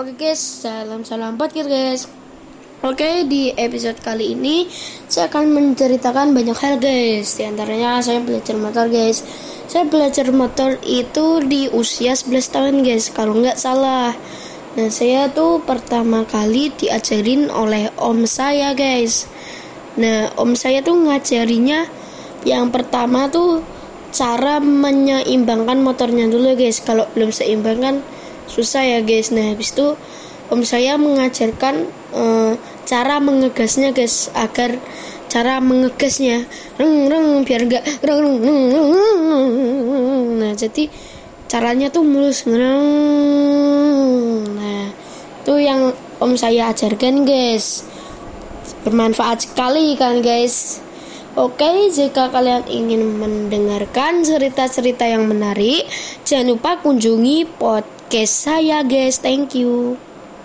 Oke guys, salam salam podcast guys. Oke, di episode kali ini saya akan menceritakan banyak hal guys. Di antaranya saya belajar motor guys. Saya belajar motor itu di usia 11 tahun guys, kalau nggak salah. Nah, saya tuh pertama kali diajarin oleh om saya guys. Nah, om saya tuh ngajarinya yang pertama tuh cara menyeimbangkan motornya dulu guys. Kalau belum seimbang kan susah ya guys. Nah habis itu om saya mengajarkan uh, cara mengegasnya guys agar cara mengegasnya. Reng reng biar enggak reng, reng, reng, reng. nah jadi caranya tuh mulus. Reng. Nah itu yang om saya ajarkan guys. Bermanfaat sekali kan guys Oke, jika kalian ingin mendengarkan cerita-cerita yang menarik, jangan lupa kunjungi podcast saya, guys. Thank you.